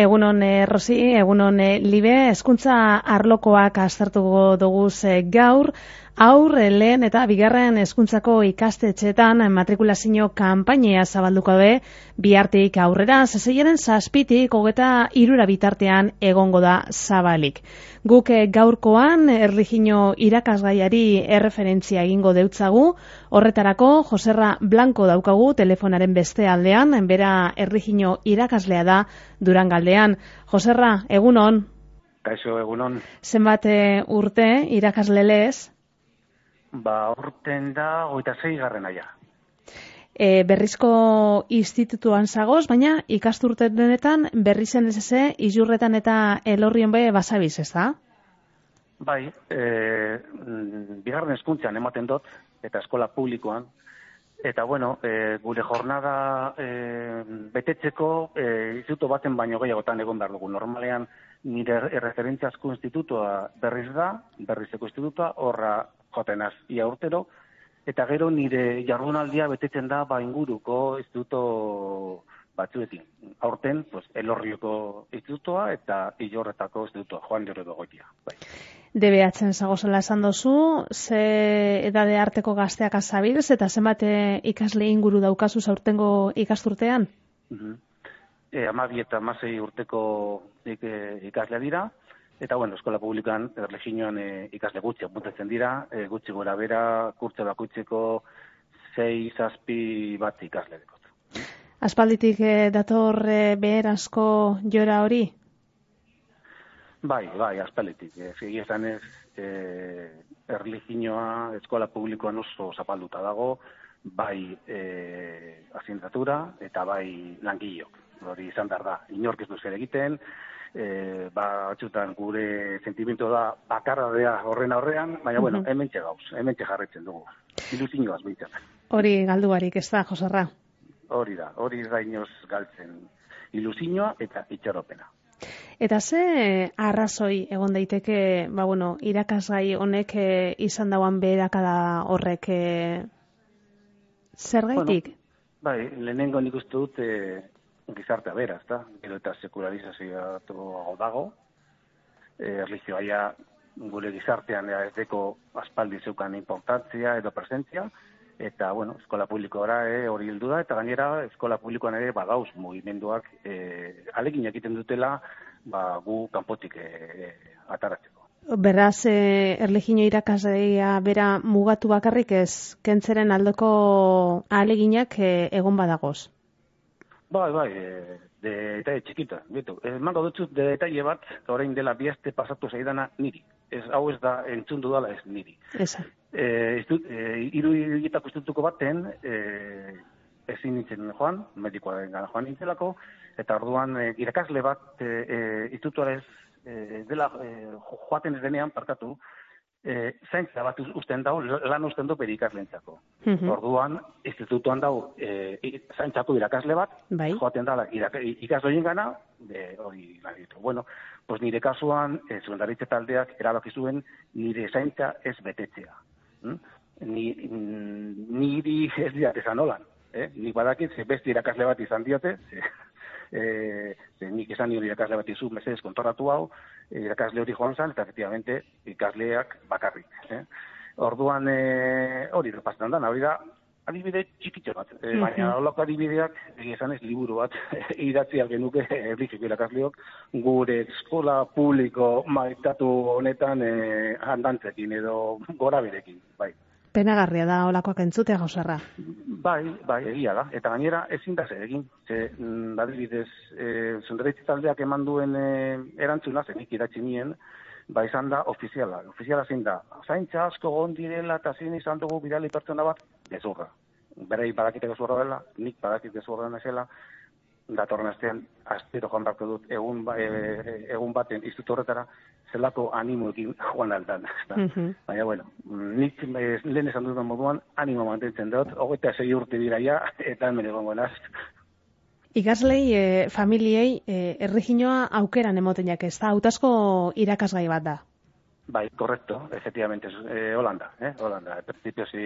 Egunon eh, Rosi, egunon eh, Libe, hezkuntza arlokoak aztertuko dugu gaur, Aur, lehen eta bigarren hezkuntzako ikastetxetan matrikulazio kanpainia zabalduko be, bihartik aurrera, zezeiaren zazpitik hogeta irura bitartean egongo da zabalik. Guk gaurkoan erligino irakasgaiari erreferentzia egingo deutzagu, horretarako Joserra Blanco daukagu telefonaren beste aldean, bera erligino irakaslea da durangaldean. Joserra, egunon? Kaixo, egunon. Zenbat eh, urte irakaslelez? Ba, orten da, oita zei garren aia. E, berrizko institutuan zagoz, baina ikasturten denetan berri zen ez eze, izurretan eta elorrien be basabiz, ez da? Bai, e, bigarren eskuntzean ematen dut, eta eskola publikoan, eta bueno, e, gure jornada e, betetzeko e, instituto baten baino gehiagotan egon behar dugu. Normalean, nire erreferentziazko institutua berriz da, berrizeko institutua, horra jotenaz ia urtero, eta gero nire jardunaldia betetzen da ba inguruko instituto batzuekin. Aurten, pues, elorrioko institutoa eta ilorretako institutoa, joan dure goitia. Bai. DBH-en zagozela esan dozu, ze edade arteko gazteak azabilz, eta zenbat eh, ikasle inguru daukazu zaurtengo ikasturtean? Uh -huh. e, amabi eta amasei urteko ik, ikaslea dira, Eta, bueno, eskola publikan, erleginoan e, ikasle gutxi apuntatzen dira, e, gutxi gora bera, kurtze bakuitzeko, zei, zazpi bat ikasle dekot. Aspalditik e, dator e, behar asko jora hori? Bai, bai, aspalditik. E, Fegi esan ez, e, erliginoa eskola publikoan oso zapalduta dago, bai e, asindatura eta bai langilok. Hori izan behar da, inork ez zer egiten, e, ba, atxutan gure sentimentu da bakarra dea horren aurrean, baina, bueno, hemen txegauz, hemen jarretzen dugu. Iluzinoaz bintzen. Hori galduarik ez da, Josarra? Hori da, hori da inoz galtzen iluzinoa eta itxaropena. Eta ze arrazoi egon daiteke, ba bueno, irakasgai honek e, izan dauan beherakada horrek e, zer gaitik? Bueno, bai, lehenengo nik uste dut, e, gizartea bera, ezta? Gero eta sekularizazioa dago. Eh, erlijioa gure gizartean ja, ez deko aspaldi zeukan importantzia edo presentzia eta bueno, eskola publikoara eh, hori heldu da eta gainera eskola publikoan ere badauz mugimenduak eh alegin egiten dutela ba gu kanpotik eh, ataratzeko. Beraz, e, erlegino irakaslea bera mugatu bakarrik ez, kentzeren aldoko aleginak e, egon badagoz? Bai, bai, e, de eta txikita, bitu. Ez mango dut de detalle bat, orain dela biazte pasatu zaidana niri. Ez hau ez da entzun dudala ez niri. Esa. Eh, ez e, iru institutuko baten, eh, ezin nintzen joan, medikoa den joan nintzelako, eta orduan e, irakasle bat e, e, institutuarez e, dela e, joaten ez denean, parkatu, e, zaintza bat usten dau, lan usten du bere ikaslentzako. Mhm. Orduan, institutuan dau, e, zaintzako irakasle bat, bai. joaten da, ikasloien gana, de, hori, ditu. Bueno, pues nire kasuan, e, zuendaritze taldeak, erabaki zuen, nire zaintza ez betetzea. Hm? Ni, niri ez diat esan holan. Eh? Nik badakit, ze besti irakasle bat izan diote, ze, e, nik esan nire irakasle bat izu, mesedez, kontoratu hau, irakasle hori joan zan, eta efectivamente ikasleak bakarrik. Eh? Orduan e, hori da pasetan da, hori da, adibide txikitxo bat. E, baina holako adibideak, esan ez liburu bat, idatzi algenuke erlijiko irakasleok, gure eskola publiko maitatu honetan e, handantzekin edo gora berekin, bai. Penagarria da olakoak entzutea gauzarra. Bai, bai, egia da. Eta gainera ezin da zer egin. Ze, mm, badibidez, e, taldeak eman duen e, erantzuna, zenik idatzi nien, ba izan da ofiziala. Ofiziala zein da. Zaintza asko gondirela eta zein izan dugu bidali pertsona bat, gezurra. Berei badakite gezurra dela, nik badakite gezurra dela, datorren astean astero joan dut egun ba, e, e, egun baten instituto horretara zelako animoekin joan aldan. Mm Baina, bueno, nik e, lehen esan dut moduan animo mantentzen dut, hogeita zei urte dira ja, eta hemen egongo naz. Ikaslei, e, familiei, e, erreginoa aukeran emoten jak ez da, autasko irakasgai bat da. Bai, correcto, efectivamente, eh, Holanda, eh, Holanda. En principio, si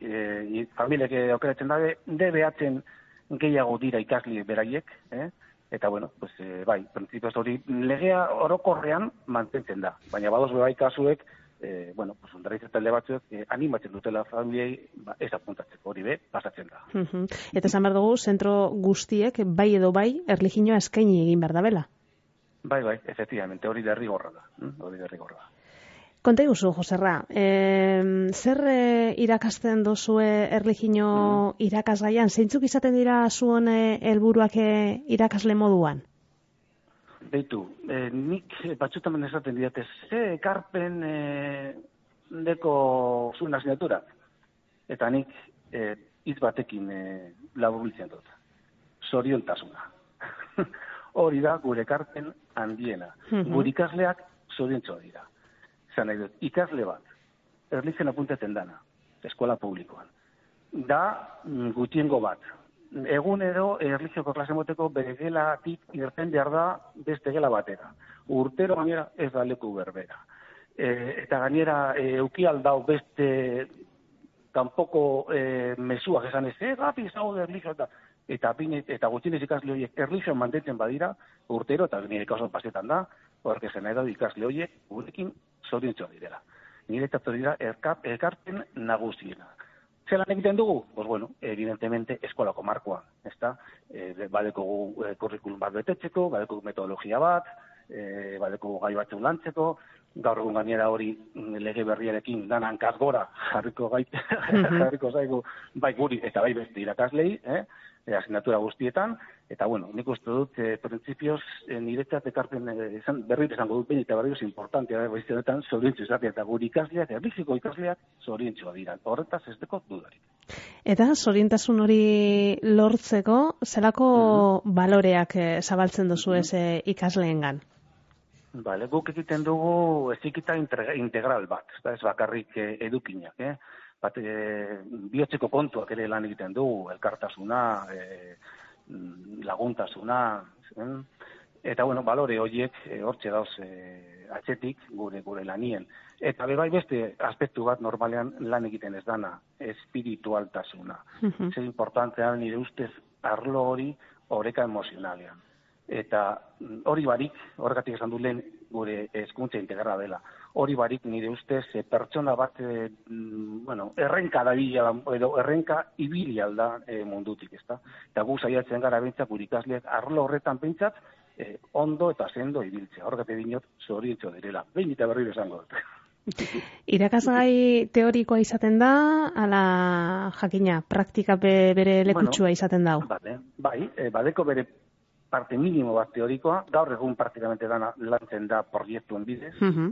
eh, familia que aukeratzen dabe, debe atzen gehiago dira ikasli beraiek, eh? Eta, bueno, pues, e, bai, prinsipioz hori legea orokorrean mantentzen da. Baina badoz bai kasuek, e, bueno, pues, ondarriz talde batzuek e, animatzen dutela familiei ba, ez apuntatzeko hori be, pasatzen da. Eta esan behar dugu, zentro guztiek, bai edo bai, erliginoa eskaini egin behar da bela? Bai, bai, efectivamente, hori derrigorra da. Hori derrigorra da. Konta iguzu, Joserra, e, zer e, irakasten dozue erligino mm. irakasgaian? Zeintzuk izaten dira zuen helburuak e, irakasle moduan? Beitu, e, nik batxutamen esaten diatez, ze ekarpen e, deko zuen asignatura? Eta nik e, hitz batekin e, laburbiltzen dut. Zoriontasuna. Hori da gure ekarpen handiena. Mm Gure ikasleak zoriontzoa dira zan nahi dut, ikasle bat, erlitzen apuntatzen dana, eskola publikoan. Da, mm, gutiengo bat. Egun edo, erlizioko klase moteko bere gelatik irten behar da beste gela batera. Urtero gainera ez da leku berbera. E, eta gainera, e, uki aldau beste kanpoko e, mesuak esan ez, e, gapi zau da erlizio eta eta pine, eta gutxinez ikasle horiek erlizioan mantentzen badira, urtero, eta nire kausa pasetan da, horrek esan da ikasle horiek gurekin zoriontzoa direla. Nire eta dira elkarpen nagusiena. Zelan egiten dugu? Pues bueno, evidentemente eskolako markoa, ezta? E, badeko e, kurrikulum bat betetzeko, badeko metodologia bat, e, badeko gai bat lantzeko, gaur egun gainera hori mm, lege berriarekin danan gora jarriko gai, mhm. jarriko zaigu bai guri eta bai beste irakaslei, eh? E, asignatura guztietan, eta bueno, nik uste dut, e, prinsipioz, e, niretzat ekarpen, e, berri esango dut, baina eta berri importantea, e, baiztenetan, zorintzu izatea, eta guri ikasleak, erbiziko ikasleak, zorintzua dira, horretaz ez deko dudarik. Eta zorintasun hori lortzeko, zelako mm baloreak e, zabaltzen duzu ez mm ikasleengan? Bale, guk egiten dugu ezikita integral bat, ez bakarrik edukinak, eh? Bat e, bihotzeko kontuak ere lan egiten dugu, elkartasuna, e, laguntasuna, zen? eta bueno, balore horiek e, hortxe dauz e, atxetik gure gure lanien. Eta be bai beste aspektu bat normalean lan egiten ez dana, espiritualtasuna. Mm -hmm. Zer importantea nire ustez arlo hori oreka emozionalean. Eta mm, hori barik, horregatik esan du lehen gure eskuntza integrala dela hori barik nire ustez e, pertsona bat e, bueno, errenka da edo errenka ibili alda e, mundutik, ezta? Eta gu saiatzen gara bintza gure ikasleak arlo horretan pentsat e, ondo eta sendo ibiltzea. Horregatik dinot zorientzo direla. Behin eta berri esango dut. Irakasgai teorikoa izaten da, ala jakina, praktika bere lekutsua izaten da. Bale, bai, badeko bere parte minimo bat teorikoa, gaur egun praktikamente dana lantzen da proiektuen bidez, uh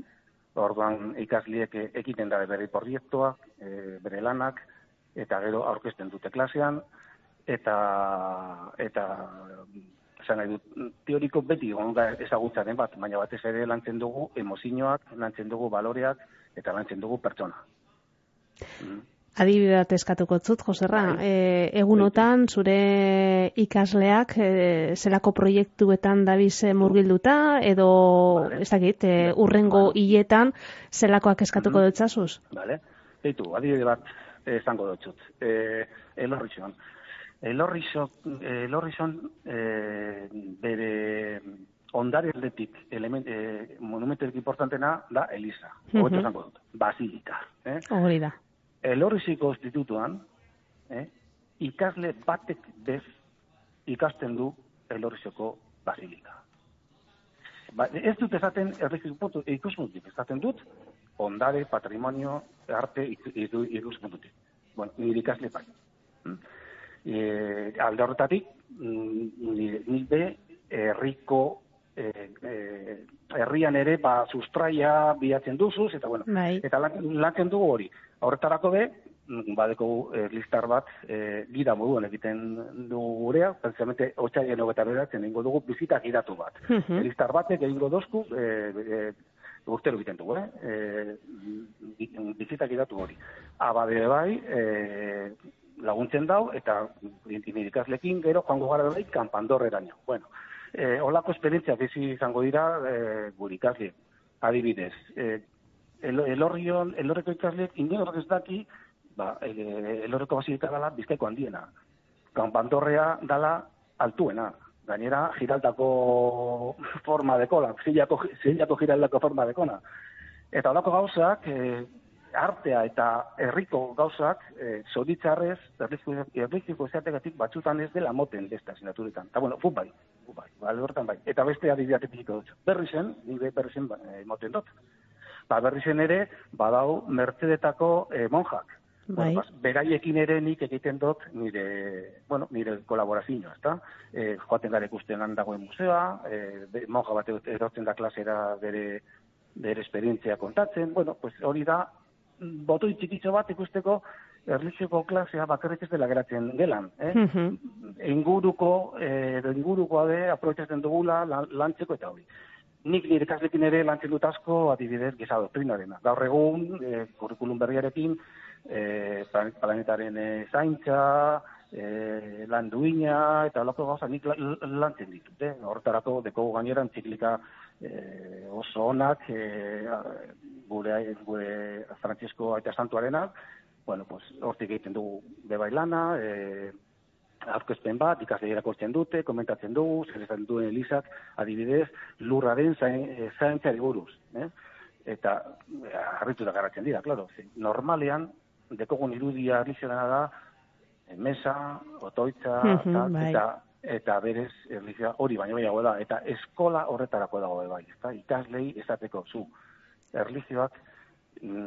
Orduan ikasliek ekiten da bere proiektua, e, bere lanak eta gero aurkezten dute klasean eta eta esan nahi dut, teoriko beti onda ezagutzaren bat, baina batez ere lantzen dugu emozioak, lantzen dugu baloreak eta lantzen dugu pertsona. Mm. Adibidat eskatuko zut, Joserra, bai. e, egunotan zure ikasleak e, zelako proiektuetan dabiz murgilduta edo vale. ez dakit, e, urrengo hiletan zelakoak eskatuko dut zazuz? Vale, eitu, adibide bat esango dut zut. E, elorrizon. Elorrizon, e, bere ondare aldetik element, e, monumenterik importantena da Elisa. Uh -huh. esango dut, Basilika. Eh? Hori da elorriziko institutuan, eh, ikasle batek bez ikasten du elorriziko basilika. Ba, ez dut esaten erriziko ikuspuntutik, esaten dut ondare, patrimonio, arte ikuspuntutik. Bueno, nire ikasle bai. E, alde horretatik, mm, nire be, herriko herrian ere ba sustraia bilatzen duzuz eta bueno bai. eta lanken dugu hori Horretarako be, mm, badeko e, listar bat e, gida moduan egiten dugu gurea, precisamente otxaien hogeta beratzen ingo dugu bizitak idatu bat. Uh -huh. listar batek egingo dozku, e, e, urtero egiten dugu, eh? E, bizitak idatu hori. Abade bai, e, laguntzen dau, eta intimidikazlekin gero joango gara bai, kanpandorreraino. Bueno, e, olako esperientzia bizi izango dira e, gurikazle. Adibidez, e, el, elorrion, elorreko ikasleek inork ez daki, ba, elorreko basilika dala bizkaiko handiena. Kanpandorrea dala altuena. gainera giraldako forma dekola, zilako, zilako giraldako forma dekona. Eta holako gauzak, e, artea eta herriko gauzak, e, zoditzarrez, erlijiko ezategatik batzutan ez dela moten beste asinaturetan. Eta bueno, fut bai, fut bai, bai, bai. Eta beste adibiatetik dut. Berri zen, nire berri zen ba, e, moten dut. Ba, berri zen ere, badau mertzedetako e, monjak. Bai. Bueno, beraiekin ere nik egiten dut nire, bueno, nire kolaborazioa, ezta? E, joaten gara ikusten handagoen museoa, e, monja bat erotzen da klasera bere, bere esperientzia kontatzen, bueno, pues hori da, botoi txikitxo bat ikusteko erlizioko klasea bakarrik ez dela geratzen gelan. Eh? Inguruko, eh, inguruko ade, aprobetsatzen dugula lantzeko eta hori. Nik nire kaslekin ere lantzen dut asko, adibidez, gisa doktrinarena. Gaur egun, eh, kurrikulum berriarekin, eh, planetaren eh, zaintza, eh, lan duina, eta loko gauza nik lantzen ditut. Eh? Hortarako, deko gainera antziklika eh, oso onak, eh, gure, gure Francisco Aita Santuarena, bueno, pues, hortik egiten dugu bebailana, eh, aurkezpen bat, ikasle irakurtzen dute, komentatzen dugu, zer esan duen Elisak, adibidez, lurraren zaintzari buruz. Eh? Eta harritu da garratzen dira, klaro. Normalean, dekogun irudia alizena da, mesa, otoitza, bai. eta eta berez erlijia hori baino gehiago da eta eskola horretarako dago bai, ezta? Ikaslei esateko zu erlijioak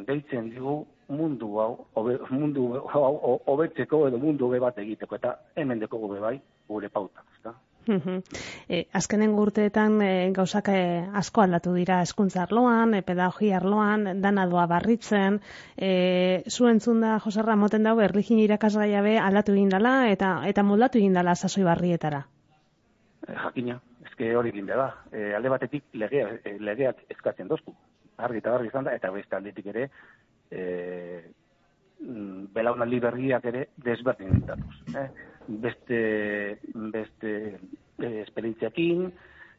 deitzen digu mundu hau obe, mundu hau hobetzeko edo mundu hobe bat egiteko eta hemen dekogu bai gure pautak, ezta? E, azkenen urteetan e, gauzak e, asko aldatu dira eskuntza arloan, e, pedagogia arloan, dana doa barritzen, e, zuen zunda Joserra moten dago erlijin irakasgaia be aldatu egin dela eta eta moldatu egin dela sasoi barrietara. E, jakina, eske hori egin da. E, alde batetik legea, e, legeak eskatzen dozku. Argi eta barri izan da, eta beste aldetik ere, e, belaunaldi berriak ere desberdin dituz. Eh? Beste, beste eh, esperientziakin,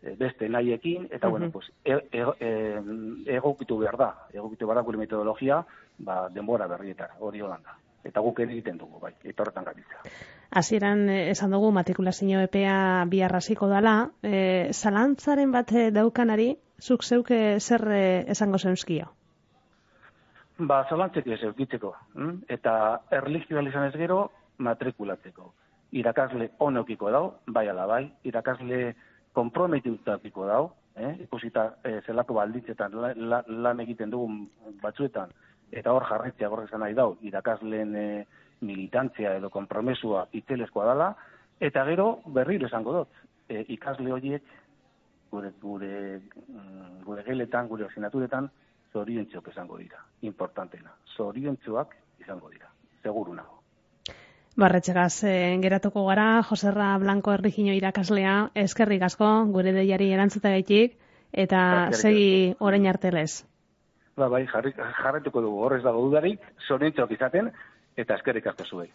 eh, beste nahiekin, eta, bueno, pues, e, e, e, egokitu behar da, egokitu behar da gure metodologia, ba, denbora berrietara, hori holanda. Eta guk egiten dugu, bai, eta horretan gabitza. Hasieran esan dugu matrikulazio epea biarraziko dala, e, zalantzaren bat daukanari, zuk zeuke zer esango zeuzkio? Ba, zalantzek ez eukitzeko. Hm? Eta erlijioa izan ez gero, matrikulatzeko. Irakasle onokiko dau, bai ala bai, irakasle komprometutapiko dau, eh? ikusita eh, zelako balditzetan lan egiten dugun batzuetan, eta hor jarretzea gorrezan nahi dau, irakasleen eh, militantzia edo kompromesua itzelezkoa dala, eta gero berriro esango dut, eh, ikasle horiek gure, gure, mm, gure geletan, gure osinaturetan, zoriontzuak izango dira, importantena. Zoriontzuak izango dira, seguru nago. Barretxegaz, eh, geratuko gara, Joserra Blanco Errigino irakaslea, eskerrik asko, gure deiari erantzuta gaitik, eta segi orain artelez. Ba, bai, jarrituko dugu, horrez dago dudarik, zoriontzuak izaten, eta eskerrik asko zuei.